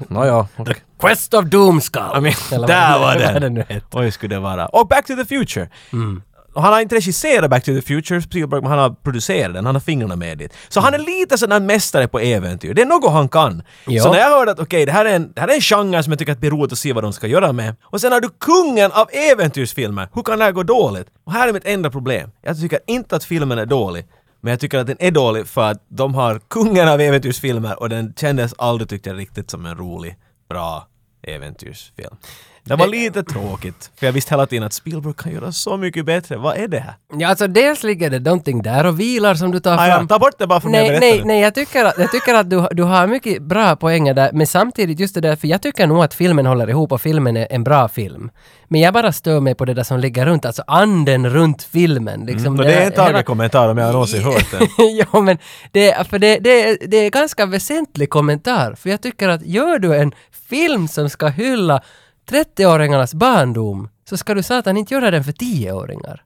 Speaker 3: Nåja.
Speaker 2: Quest of Doomskull!
Speaker 3: I mean, där var den! Oj, skulle det vara. Och Back to the Future. Och han har inte regisserat Back to the Future, Spielberg, men han har producerat den, han har fingrarna med dit. Så han är lite sån där mästare på äventyr, det är något han kan.
Speaker 2: Ja.
Speaker 3: Så när jag hörde att okej, det, här är en, det här är en genre som jag tycker att det blir roligt att se vad de ska göra med. Och sen har du kungen av äventyrsfilmer, hur kan det här gå dåligt? Och här är mitt enda problem. Jag tycker inte att filmen är dålig. Men jag tycker att den är dålig för att de har kungen av äventyrsfilmer och den kändes aldrig tyckte jag riktigt som en rolig, bra äventyrsfilm. Det var lite tråkigt, för jag visste hela tiden att Spielberg kan göra så mycket bättre. Vad är det här?
Speaker 2: Ja, alltså dels ligger det någonting där och vilar som du tar
Speaker 3: Ah, ja,
Speaker 2: fram.
Speaker 3: ta bort det bara från det jag
Speaker 2: Nej,
Speaker 3: berättade.
Speaker 2: nej, nej, jag tycker att, jag tycker att du, du har mycket bra poänger där, men samtidigt just det där, för jag tycker nog att filmen håller ihop och filmen är en bra film. Men jag bara stör mig på det där som ligger runt, alltså anden runt filmen. Liksom,
Speaker 3: Och det är en tagekommentar om jag någonsin hört den.
Speaker 2: ja, men det, för det, det, är- det är ganska väsentlig kommentar. För jag tycker att gör du en film som ska hylla 30-åringarnas barndom, så ska du satan inte göra den för 10-åringar.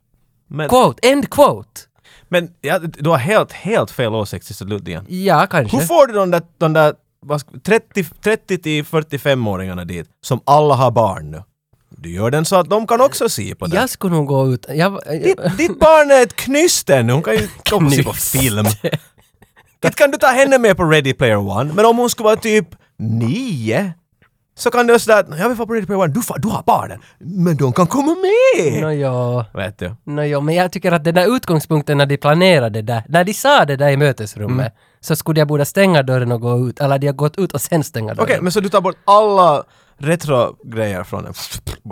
Speaker 3: Men,
Speaker 2: Quote, end quote.
Speaker 3: men ja, du har helt, helt fel åsikt till slutligen.
Speaker 2: Ja, kanske.
Speaker 3: Hur får du de där, de där vad ska- 30, 30 till 45-åringarna dit, som alla har barn nu? Du gör den så att de kan också se på den.
Speaker 2: Jag skulle nog gå ut... Jag,
Speaker 3: Ditt, ditt barn är ett knyst ännu, hon kan ju och se på film. Inte kan du ta henne med på Ready Player One, men om hon skulle vara typ nio så kan du säga att jag vill få på Ready Player One, du, du har barnen, men de kan komma med!
Speaker 2: Nå ja,
Speaker 3: Vet du?
Speaker 2: nå ja, men jag tycker att den där utgångspunkten när de planerade det, när de sa det där i mötesrummet, så skulle jag borde stänga dörren och gå ut, eller de har gått ut och sen stänga dörren.
Speaker 3: Okej, men så du tar bort alla retro-grejer från den?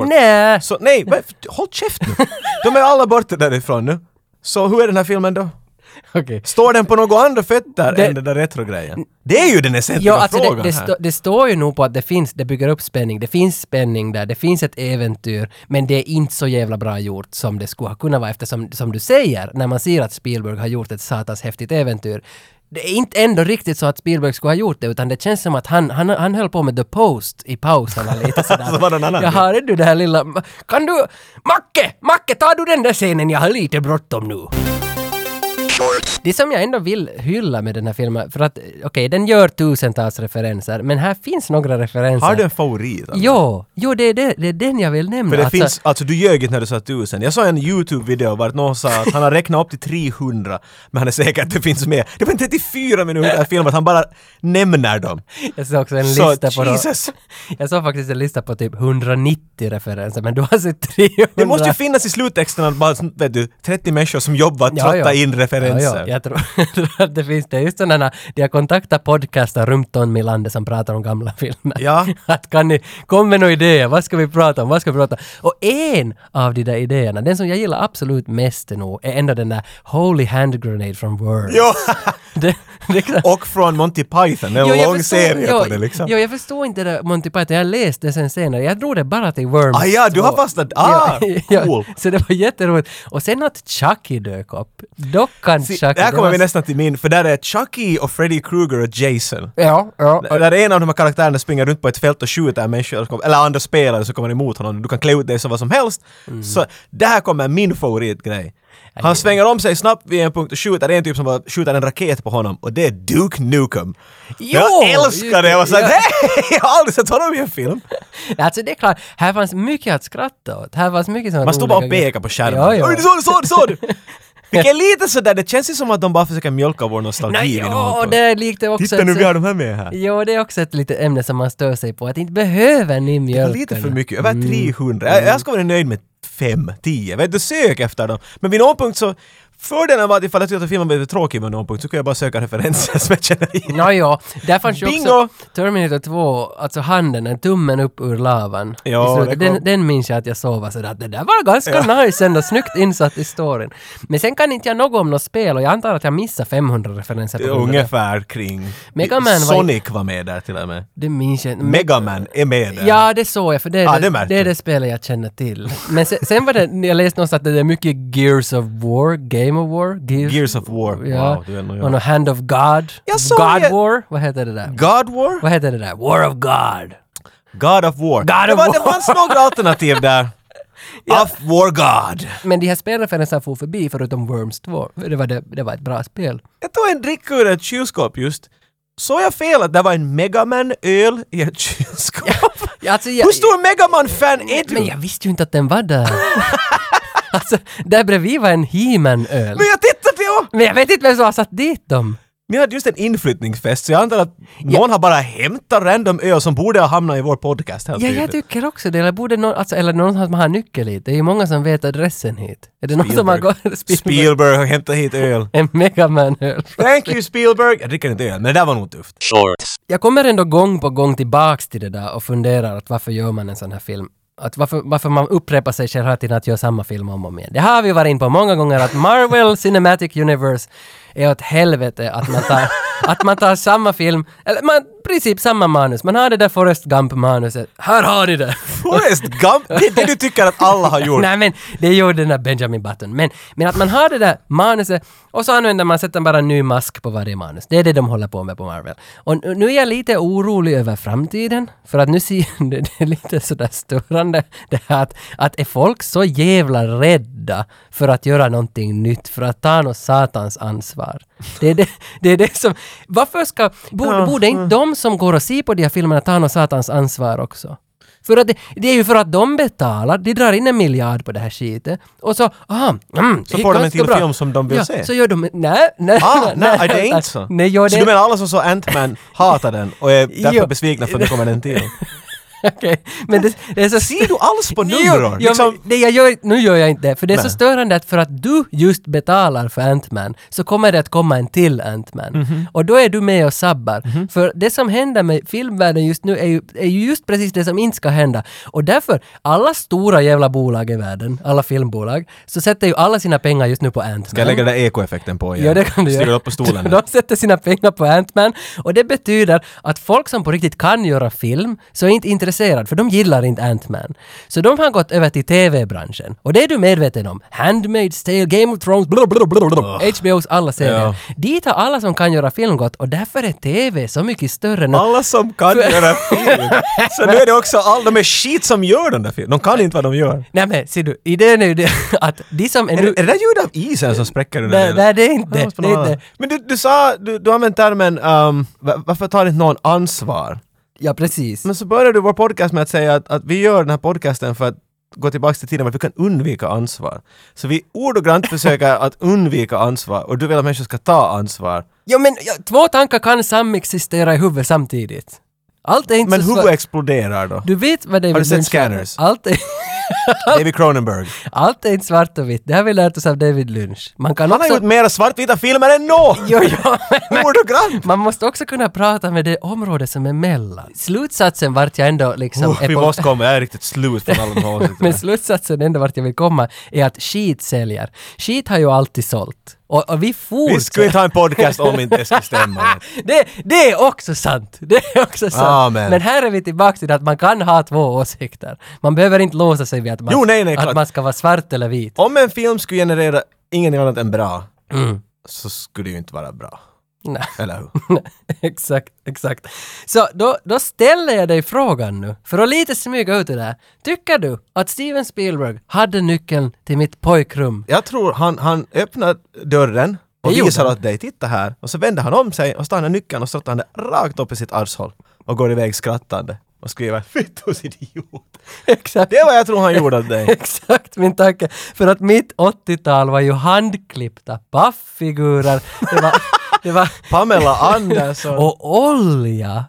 Speaker 2: Nej!
Speaker 3: Så nej, håll käft nu! De är alla borta därifrån nu. Så hur är den här filmen då?
Speaker 2: Okej.
Speaker 3: Står den på några andra fötter
Speaker 2: Det-
Speaker 3: än den där retro-grejen? Det är ju den essentiella
Speaker 2: Ja, alltså det,
Speaker 3: frågan
Speaker 2: det,
Speaker 3: här.
Speaker 2: stå, det står ju nog på att det finns, det bygger upp spänning, det finns spänning där, det finns ett äventyr, men det är inte så jävla bra gjort som det skulle ha kunnat vara eftersom, som du säger, när man ser att Spielberg har gjort ett satans häftigt äventyr, det är inte ändå riktigt så att Spielberg skulle ha gjort det, utan det känns som att han, han, han höll på med The Post i pauserna lite sådär.
Speaker 3: Så var det en annan
Speaker 2: Jaha, är du det här lilla... Kan du... Macke! Macke, tar du den där scenen? Jag har lite bråttom nu. Det som jag ändå vill hylla med den här filmen, för att okej, den gör tusentals referenser, men här finns några referenser.
Speaker 3: Har du en favorit? alltså?
Speaker 2: Jo, jo det, är det, det är den jag vill nämna.
Speaker 3: För det
Speaker 2: Alltså,
Speaker 3: finns, alltså du ljög när du sa tusen. Jag såg en YouTube-video vart någon sa att han har räknat upp till 300, men han är säker att det finns mer. Det var en 34 minuter film att han bara nämner dem.
Speaker 2: Jag såg också en
Speaker 3: Så
Speaker 2: lista på...
Speaker 3: Jesus!
Speaker 2: Jag såg faktiskt en lista på typ 190 referenser, men du har sett 300.
Speaker 3: Det måste ju finnas i sluttexten att bara, vet du, 30 människor som jobbar att trotta in referenser.
Speaker 2: Ja, ja. Jag tror att det finns det. Just sådana, de har kontaktat podcaster runt om i landet som pratar om gamla filmer.
Speaker 3: Ja.
Speaker 2: Att kan ni, kom med några idéer, vad ska vi prata om, vad ska vi prata om? Och en av de där idéerna, den som jag gillar absolut mest nog, är ändå den där Holy Hand Grenade från Word. Det, det,
Speaker 3: Och från Monty Python, en
Speaker 2: Jo,
Speaker 3: lång
Speaker 2: förstår-
Speaker 3: serie
Speaker 2: jo,
Speaker 3: på det liksom.
Speaker 2: Jo, jag förstår inte det Monty Python. Jag läste det sen senare. Jag drog det bara till Worms
Speaker 3: Ah, ja, du har
Speaker 2: 2.
Speaker 3: fastnat- ah, cool.
Speaker 2: Så det var jätteroligt. Och sen att Chucky dök upp. Dockan
Speaker 3: Se,
Speaker 2: Chucky.
Speaker 3: där kommer vi nästan till min, för där är Chucky och Freddy Krueger och Jason.
Speaker 2: Ja, ja.
Speaker 3: Där är en av de här karaktärerna springer runt på ett fält och skjuter människor, eller andra spelare som kommer emot honom. Du kan klä ut dig som vad som helst.
Speaker 2: Mm.
Speaker 3: Så där kommer min favoritgrej. Han svänger om sig snabbt vid en punkt och skjuter en typ som bara skjuter en raket på honom och det är Duke Nukem.
Speaker 2: Jo,
Speaker 3: jag älskar det! Jag var såhär
Speaker 2: ja.
Speaker 3: Jag har aldrig sett honom i en film.
Speaker 2: Alltså det är klart, här fanns mycket att skratta åt. Här fanns mycket sådana
Speaker 3: Man står bara och pekar på skärmen.
Speaker 2: Ja, ja.
Speaker 3: Såg, du såg, du såg! du! Vilket är lite sådär, det känns ju som att de bara försöker mjölka vår nostalgi
Speaker 2: Nej, ja, det är lite också...
Speaker 3: Titta nu, vi har de här med här.
Speaker 2: Jo, det är också ett litet ämne som man stör sig på. Att inte behöver ni
Speaker 3: Det
Speaker 2: mjölka.
Speaker 3: var lite för mycket, över
Speaker 2: Mm.
Speaker 3: 300. Jag, jag ska vara nöjd med fem, tio. Vet du, sök efter dem. Men vid någon punkt så, Fördelen var att ifall jag tyckte att filmen blev tråkig vid någon punkt så kunde jag bara söka referenser som jag känner igen.
Speaker 2: Ja, där fanns ju
Speaker 3: Bingo!
Speaker 2: också Terminator 2, alltså handen, en tummen upp ur lavan.
Speaker 3: Ja,
Speaker 2: I
Speaker 3: kom-
Speaker 2: den, den minns jag att jag såg var sådär att det där var ganska nice ändå, snyggt insatt i storyn. Men sen kan inte jag något om något spel och jag antar att jag missade 500 referenser på det.
Speaker 3: Ungefär kring...
Speaker 2: Mega Man var-
Speaker 3: Sonic var med där till och med.
Speaker 2: Det minns jag inte.
Speaker 3: Megaman är med där.
Speaker 2: Ja, det såg jag, för det är,
Speaker 3: Ah,
Speaker 2: det,
Speaker 3: det
Speaker 2: det, är
Speaker 3: jag.
Speaker 2: det spelet jag känner till. Men sen, sen var det, jag läste någonstans att det är mycket Gears of War, Game of War? Gears,
Speaker 3: Gears of War.
Speaker 2: Ja.
Speaker 3: Wow, du är nog
Speaker 2: Och någon Hand of God.
Speaker 3: Jag såg
Speaker 2: God
Speaker 3: det.
Speaker 2: War? Vad heter det där?
Speaker 3: God War?
Speaker 2: Vad heter det där? War of God.
Speaker 3: God of War.
Speaker 2: God
Speaker 3: det,
Speaker 2: of
Speaker 3: var,
Speaker 2: War.
Speaker 3: det fanns några alternativ där. Of War God.
Speaker 2: Men de här spelreferenserna for förbi förutom Worms 2. Det var, det, det var ett bra spel.
Speaker 3: Jag tog en dricka ur ett kylskåp just. Såg jag fel att det var en Megaman-öl i ett kylskåp?
Speaker 2: Ja, Alltså, jag,
Speaker 3: Hur stor Megaman-fan är du?
Speaker 2: Men jag visste ju inte att den var där. alltså, där bredvid var en He-Man-öl.
Speaker 3: Men jag tittade ju!
Speaker 2: Men jag vet inte vem som har satt dit dem.
Speaker 3: Vi hade just en inflyttningsfest så jag antar att någon har bara hämtat random öl som borde ha hamnat i vår podcast helt
Speaker 2: Ja, jag tycker också det. Eller, borde någon, alltså, eller någon som har nyckel hit. Det är ju många som vet adressen hit. Är det någon som har
Speaker 3: Spielberg.
Speaker 2: gått... Spielberg.
Speaker 3: Spielberg har hämtat hit öl.
Speaker 2: En Megaman-öl.
Speaker 3: Thank you Spielberg! Jag dricker inte öl, men det där var nog tufft.
Speaker 4: Shorts.
Speaker 2: Jag kommer ändå gång på gång tillbaks till det där och funderar att varför gör man en sån här film? Att varför, varför man upprepar sig själv hela tiden att göra samma film om och om igen. Det har vi varit in på många gånger att Marvel Cinematic Universe är åt helvete att man tar, att man tar samma film, eller man, princip samma manus. Man har det där Forrest Gump-manuset. Här har ni det!
Speaker 3: Forrest Gump, det är det du tycker att alla har gjort.
Speaker 2: Nej men det gjorde den där Benjamin Button. Men, men att man har det där manuset och så använder man, sätter bara en ny mask på varje manus. Det är det de håller på med på Marvel. Och nu- nu är jag lite orolig över framtiden. För att nu ser det, det är lite sådär störande det här att, att är folk så jävla rädda för att göra någonting nytt, för att ta något satans ansvar. Det är det, det, är det som... Varför ska... Borde, borde inte de som går och ser på de här filmerna ta något satans ansvar också? För att det, det är ju för att de betalar, de drar in en miljard på det här skitet. Och så, aha, mm,
Speaker 3: Så får de en till
Speaker 2: bra.
Speaker 3: film som de vill
Speaker 2: ja,
Speaker 3: se.
Speaker 2: så gör de, nej, nej.
Speaker 3: Ah, nej, det är
Speaker 2: nej,
Speaker 3: inte så.
Speaker 2: Nej, gör
Speaker 3: Så
Speaker 2: det.
Speaker 3: du menar alla som såg Ant-Man hatar den och är därför
Speaker 2: Jo.
Speaker 3: besvikna för att det kommer en till?
Speaker 2: Okej, men det, det är så...
Speaker 3: Ser du alls på
Speaker 2: jo,
Speaker 3: Liksom,
Speaker 2: det jag gör, nu gör jag inte det, för det är så
Speaker 3: Nej.
Speaker 2: störande att för att du just betalar för Ant-Man så kommer det att komma en till Ant-Man.
Speaker 3: Mhm.
Speaker 2: Och då är du med och sabbar. För det som händer med filmvärlden just nu är ju, är ju just precis det som inte ska hända. Och därför, alla stora jävla bolag i världen, alla filmbolag, så sätter ju alla sina pengar just nu på Ant-Man.
Speaker 3: Ska jag lägga den där ekoeffekten på igen?
Speaker 2: Ja, det kan du göra.
Speaker 3: upp på stolen.
Speaker 2: De sätter sina pengar på Ant-Man och det betyder att folk som på riktigt kan göra film så är inte intresserade intresserad, för de gillar inte Ant-Man. Så de har gått över till TV-branschen. Och det är du medveten om. Handmaid's Tale, Game of Thrones, blablabla, HBOs alla serier.
Speaker 3: Ja.
Speaker 2: Dit har alla som kan göra film gått och därför är TV så mycket större nu.
Speaker 3: Alla som kan göra film. Så nu är det också all de är skit som gör den där filmen. De kan inte vad de gör.
Speaker 2: Nej men ser du, idén är ju det att de som är
Speaker 3: Är
Speaker 2: nu...
Speaker 3: det, är det där ljud av isen som spräcker den
Speaker 2: Nej, nej, det är inte det. är inte.
Speaker 3: Men du, du sa, du, du använde termen um, va- varför tar inte någon ansvar?
Speaker 2: Ja, precis.
Speaker 3: Men så började du vår podcast med att säga att, att vi gör den här podcasten för att gå tillbaka till tiden när vi kan undvika ansvar. Så vi ordagrant försöker att undvika ansvar och du vill att människor ska ta ansvar.
Speaker 2: Ja men ja, två tankar kan samexistera i huvudet samtidigt. Allt är inte
Speaker 3: Men
Speaker 2: så
Speaker 3: huvudet exploderar då.
Speaker 2: Du vet vad David
Speaker 3: Har du sett? Scanners?
Speaker 2: Allt är,
Speaker 3: David Cronenberg.
Speaker 2: allt är inte svart och vitt. Det har vi lärt oss av David Lynch. Man kan
Speaker 3: Han har
Speaker 2: också...
Speaker 3: gjort mera svartvita filmer än nå!
Speaker 2: Jo, jo, men- man måste också kunna prata med det område som är mellan. Slutsatsen vart jag ändå liksom... Är
Speaker 3: vi
Speaker 2: på-
Speaker 3: måste komma, jag är riktigt slut från alla de här.
Speaker 2: Men slutsatsen ändå vart jag vill komma är att skit säljer. Skit har ju alltid sålt. Och, och vi
Speaker 3: Vi
Speaker 2: fortsätter...
Speaker 3: skulle inte ha en podcast om inte det skulle stämma.
Speaker 2: det, det är också sant! Det är också sant.
Speaker 3: Amen.
Speaker 2: Men här är vi tillbaka till att man kan ha två åsikter. Man behöver inte låsa sig vid att man,
Speaker 3: Jo, nej, nej,
Speaker 2: att
Speaker 3: klart.
Speaker 2: man ska vara svart eller vit.
Speaker 3: Om en film skulle generera ingenting annat än bra,
Speaker 2: Mm.
Speaker 3: så skulle det ju inte vara bra.
Speaker 2: Nej.
Speaker 3: Eller hur?
Speaker 2: exakt, exakt. Så då, då ställer jag dig frågan nu, för att lite smyga ut det där. Tycker du att Steven Spielberg hade nyckeln till mitt pojkrum?
Speaker 3: Jag tror han, han öppnar dörren och
Speaker 2: Det gjorde
Speaker 3: visar
Speaker 2: han.
Speaker 3: åt dig, titta här. Och så vänder han om sig och så tar han nyckeln och han det rakt upp i sitt arshåll. Och går iväg skrattande. Och skriver ”Fittos idiot”.
Speaker 2: Exakt.
Speaker 3: Det vad jag tror han gjorde åt dig.
Speaker 2: Exakt min tanke. För att mitt 80-tal var ju handklippta pafffigurer. Det var, det var
Speaker 3: Pamela Andersson.
Speaker 2: och olja.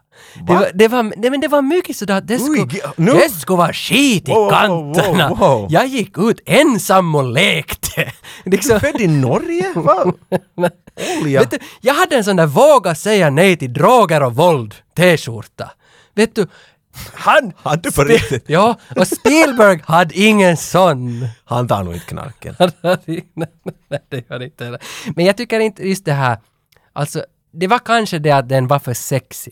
Speaker 2: Det
Speaker 3: Va?
Speaker 2: var, det, var, nej, men det var mycket sådär att det skulle, skulle vara skit i
Speaker 3: Wow,
Speaker 2: kanterna.
Speaker 3: wow, wow.
Speaker 2: Jag gick ut ensam och lekte. Liksom,
Speaker 3: Född i Norge? Olja.
Speaker 2: vet du, jag hade en sån där våga säga nej till droger och våld t-skjorta. Vet du, han...
Speaker 3: Hade du på riktigt?
Speaker 2: Ja, och Spielberg hade ingen sån.
Speaker 3: Han tar nog inte knarken.
Speaker 2: Nej, det gör inte heller. Men jag tycker inte just det här, alltså det var kanske det att den var för sexy.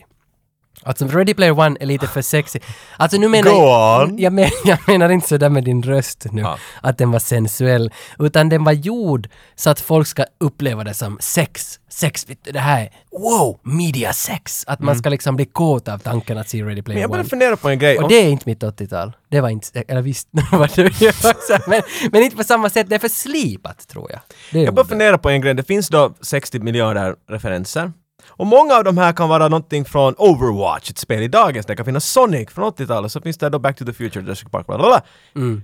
Speaker 2: Alltså Ready Player One är lite för sexy. Alltså nu menar
Speaker 3: on.
Speaker 2: jag, men, jag menar inte sådär med din röst nu,
Speaker 3: Ja.
Speaker 2: att den var sensuell, utan den var gjord så att folk ska uppleva det som sex. Sex, det här är wow, media sex. Att man ska liksom bli kåt av tanken att se Ready
Speaker 3: Mm. Men
Speaker 2: Player
Speaker 3: jag
Speaker 2: One.
Speaker 3: började fundera på en grej.
Speaker 2: Och det är inte mitt 80-tal. Det var inte, eller visst, det var men, men inte på samma sätt. Det är för slipat, tror jag.
Speaker 3: Jag bara funderar på en grej. Det finns då 60 miljarder referenser. Och många av de här kan vara någonting från Overwatch, ett spel i dagens. Det kan finnas Sonic från 80-talet, så finns det då Back to the Future, Jurassic Park, bla bla bla.
Speaker 2: Mm.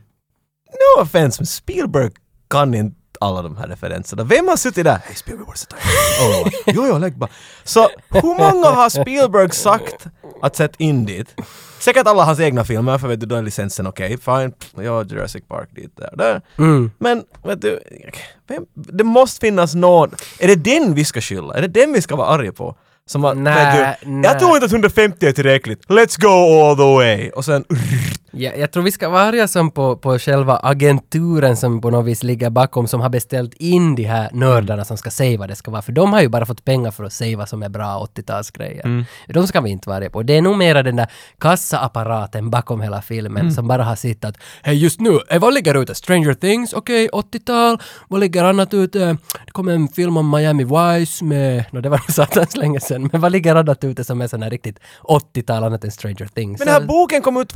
Speaker 3: No offense, men Spielberg kan inte alla de här referenserna. Vem har suttit där? Hey Spielberg, what's the time? Overwatch. Jo, jo, lägg bara. Så hur många har Spielberg sagt att sätta in dit? Säkert alla hans egna filmer, för vet du, då är licensen okej, fine. Ja, Jurassic Park dit, där, där.
Speaker 2: Mm.
Speaker 3: Men vet du, vem, det måste finnas någon. Är det den vi ska skylla? Är det den vi ska vara arga på? Som att, vet du, jag tror inte att 150 är tillräckligt. Let's go all the way! Och sen...
Speaker 2: Ja, jag tror vi ska vara arga som på, på själva agenturen som på något vis ligger bakom, som har beställt in de här nördarna som ska säga vad det ska vara. För de har ju bara fått pengar för att säga vad som är bra 80-talsgrejer.
Speaker 3: Mm.
Speaker 2: De ska vi inte vara arga på. Det är nog mera den där kassaapparaten bakom hela filmen
Speaker 3: Mm.
Speaker 2: som bara har sett att hej just nu, eh, vad ligger ute? Stranger Things, okej, 80-tal, vad ligger annat ute? Det kommer en film om Miami Vice med, no, det var nog satans länge sedan, men vad ligger annat ute som är sån här riktigt 80-tal annat än Stranger Things?
Speaker 3: Men den här boken kom ut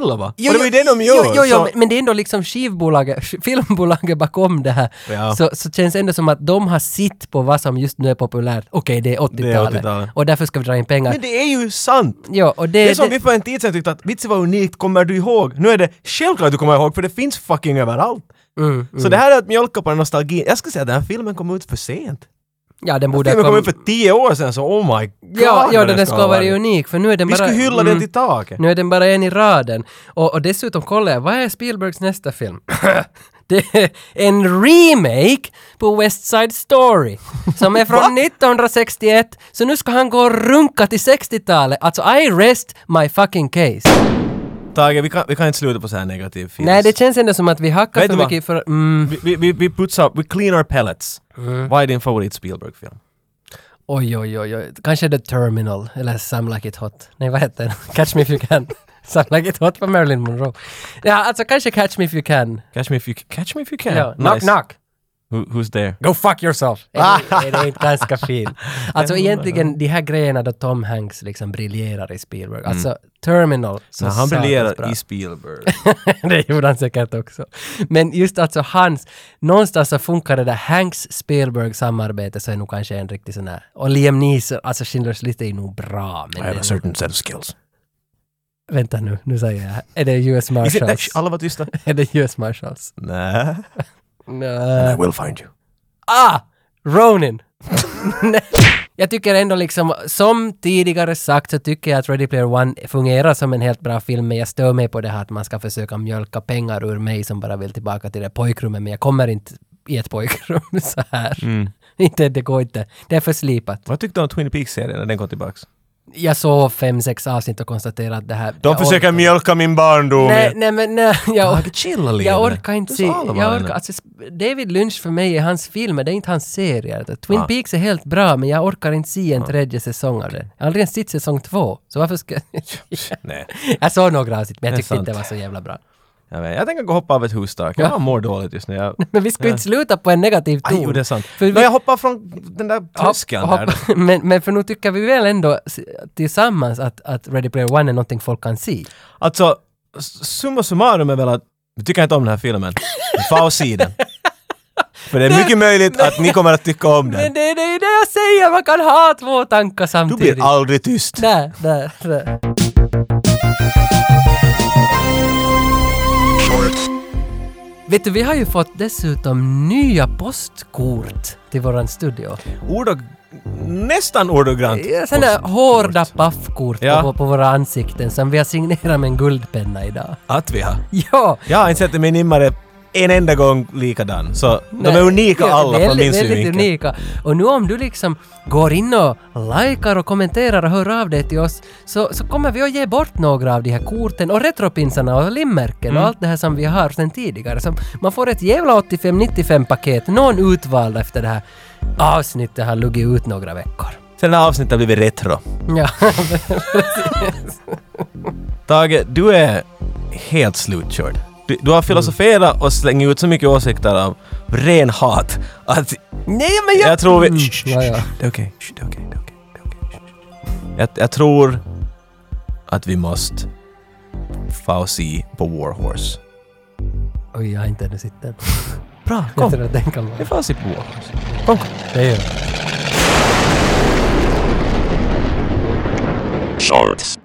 Speaker 3: 2011!
Speaker 2: Jo,
Speaker 3: och det var ju det de gör!
Speaker 2: Jo, jo, jo
Speaker 3: så-
Speaker 2: men, det är ändå liksom skivbolaget, filmbolaget bakom det här.
Speaker 3: Ja.
Speaker 2: Så, så känns det ändå som att de har sitt på vad som just nu är populärt. Okej, det är 80-talet.
Speaker 3: 80-talet.
Speaker 2: och därför ska vi dra in pengar.
Speaker 3: Men det är ju sant!
Speaker 2: Jo, och det,
Speaker 3: Det är som
Speaker 2: det,
Speaker 3: vi för en tid sedan tyckte att vitsen var unikt, kommer du ihåg? Nu är det självklart du kommer ihåg för det finns fucking överallt.
Speaker 2: mm,
Speaker 3: Så det här är att mjölka på nostalgin. Jag skulle säga att den här filmen kom ut för sent.
Speaker 2: Ja, den borde
Speaker 3: Filmen kom ut för tio år sedan så oh my god!
Speaker 2: Ja, ja
Speaker 3: vad
Speaker 2: den ska vara
Speaker 3: varit.
Speaker 2: unik, för nu är den
Speaker 3: Vi
Speaker 2: bara...
Speaker 3: skulle hylla
Speaker 2: mm,
Speaker 3: den till taket.
Speaker 2: Nu är den bara en i raden. Och, och dessutom kollar jag, vad är Spielbergs nästa film? det är en remake på West Side Story, som är från 1961. Så nu ska han gå och runka till 60-talet. Alltså, I rest my fucking case.
Speaker 3: Tage, vi kan, vi kan inte sluta på så här negativ film.
Speaker 2: Nej, det känns ändå som att vi hackar
Speaker 3: Vet
Speaker 2: för mycket för... Mm,
Speaker 3: Vi, vi, vi, putsar, vi clean our pellets. Vad är din favorit Spielberg-film?
Speaker 2: oj, oj, oj, oj. Kanske The Terminal, eller Some Like It Hot. Nej, vad heter den? Catch Me If You Can. Samlaget åt på Marilyn Monroe. Ja, alltså kanske Catch Me If You Can.
Speaker 3: Catch me if you, catch me if you can.
Speaker 2: Ja, knock
Speaker 3: Nice.
Speaker 2: knock.
Speaker 3: Who, who's there?
Speaker 2: Go fuck yourself! Är det, är det inte ganska fin? Alltså egentligen de här grejerna då Tom Hanks liksom briljerar i Spielberg. Alltså Terminal. Så
Speaker 3: Mm. Han briljerar i Spielberg.
Speaker 2: det gjorde han säkert också. Men just alltså hans, någonstans så funkar det där Hanks-Spielberg-samarbete så är nog kanske en riktig sån här, och Liam Neeson, alltså Schindler's list är nog bra. Men
Speaker 3: I have a certain set of skills.
Speaker 2: vänta nu, nu säger jag, är det US Marshals?
Speaker 3: alla var tysta.
Speaker 2: är det US Marshals?
Speaker 3: Nej.
Speaker 2: Nä.
Speaker 3: I will find you.
Speaker 2: Ah! Ronin! Jag tycker ändå liksom, som tidigare sagt så tycker jag att Ready Player One fungerar som en helt bra film, men jag stör mig på det här att man ska försöka mjölka pengar ur mig som bara vill tillbaka till det pojkrummet, men jag kommer inte i ett pojkrum så här. Inte, det går inte. Det är för slipat.
Speaker 3: Vad tyckte du om Twin Peaks-serien när den kom tillbaks?
Speaker 2: Jag såg fem, sex avsnitt och konstaterade att det här...
Speaker 3: De försöker
Speaker 2: orkar-
Speaker 3: mjölka min barndom.
Speaker 2: Nej, nej men nej, jag,
Speaker 3: Ja, chilla lite.
Speaker 2: jag orkar inte se... Jag orkar, alltså, David Lynch för mig är hans filmer, det är inte hans serier. Twin
Speaker 3: Ah.
Speaker 2: Peaks är helt bra, men jag orkar inte se en tredje säsong av det. Jag har aldrig ens sett säsong två, så varför ska...
Speaker 3: Nej.
Speaker 2: jag såg några avsnitt, men jag tyckte inte det var så jävla bra.
Speaker 3: Jag, vet, jag tänker gå och hoppa av ett hustak. Jag
Speaker 2: Ja.
Speaker 3: mår dåligt just nu. Jag,
Speaker 2: Men vi ska
Speaker 3: Ja.
Speaker 2: inte sluta på en negativ ton.
Speaker 3: Aj, jo, det är sant.
Speaker 2: För vi-
Speaker 3: Men jag hoppar från den där tröskeln
Speaker 2: Hopp-
Speaker 3: där.
Speaker 2: hopp- men, men för nu tycker vi väl ändå tillsammans att, att Ready Player One är någonting folk kan se.
Speaker 3: Alltså, summa summarum är väl att vi tycker inte om den här filmen. Få och se den. För det är mycket möjligt att ni kommer att tycka om
Speaker 2: Men
Speaker 3: den.
Speaker 2: det, det är det jag säger, man kan ha två tankar
Speaker 3: Du
Speaker 2: samtidigt.
Speaker 3: blir aldrig tyst.
Speaker 2: Där, där, där. Vet du, vi har ju fått dessutom nya postkort till våran studio.
Speaker 3: Ord och, nästan ordagrant.
Speaker 2: Ja, Sådana hårda paffkort
Speaker 3: Ja.
Speaker 2: på, på våra ansikten som vi har signerat med en guldpenna idag.
Speaker 3: Att vi har.
Speaker 2: Ja!
Speaker 3: Jag har inte sett min nimmare en enda gång likadan. Så de är
Speaker 2: Nej,
Speaker 3: unika
Speaker 2: ja,
Speaker 3: alla från
Speaker 2: väldigt,
Speaker 3: min
Speaker 2: väldigt
Speaker 3: synvinkel.
Speaker 2: unika. Och nu om du liksom går in och likar och kommenterar och hör av dig till oss så, så kommer vi att ge bort några av de här korten och retropinsarna och limmärken
Speaker 3: Mm.
Speaker 2: och allt det här som vi har sedan tidigare. Så man får ett jävla 85-95 paket, någon utvald efter det här avsnittet har luggit ut några veckor.
Speaker 3: Sen har avsnittet blivit retro.
Speaker 2: Ja,
Speaker 3: Tage, du är helt slutkörd. Du, du har filosoferat och slängt ut så mycket åsikter av ren hat att
Speaker 2: Nej men jag...
Speaker 3: jag tror vi...
Speaker 2: Mm,
Speaker 3: Shh, shh,
Speaker 2: ja,
Speaker 3: Det är okej, shh, det är okej, det är okej, det är okej. Jag, jag tror att vi måste få se på War Horse.
Speaker 2: Oj, jag har inte ännu sett den.
Speaker 3: Bra,
Speaker 2: Jag
Speaker 3: kom!
Speaker 2: tror att den kan
Speaker 3: Vi
Speaker 2: vara...
Speaker 3: får se på War Horse. Kom, kom.
Speaker 2: Det gör jag.
Speaker 4: Shorts.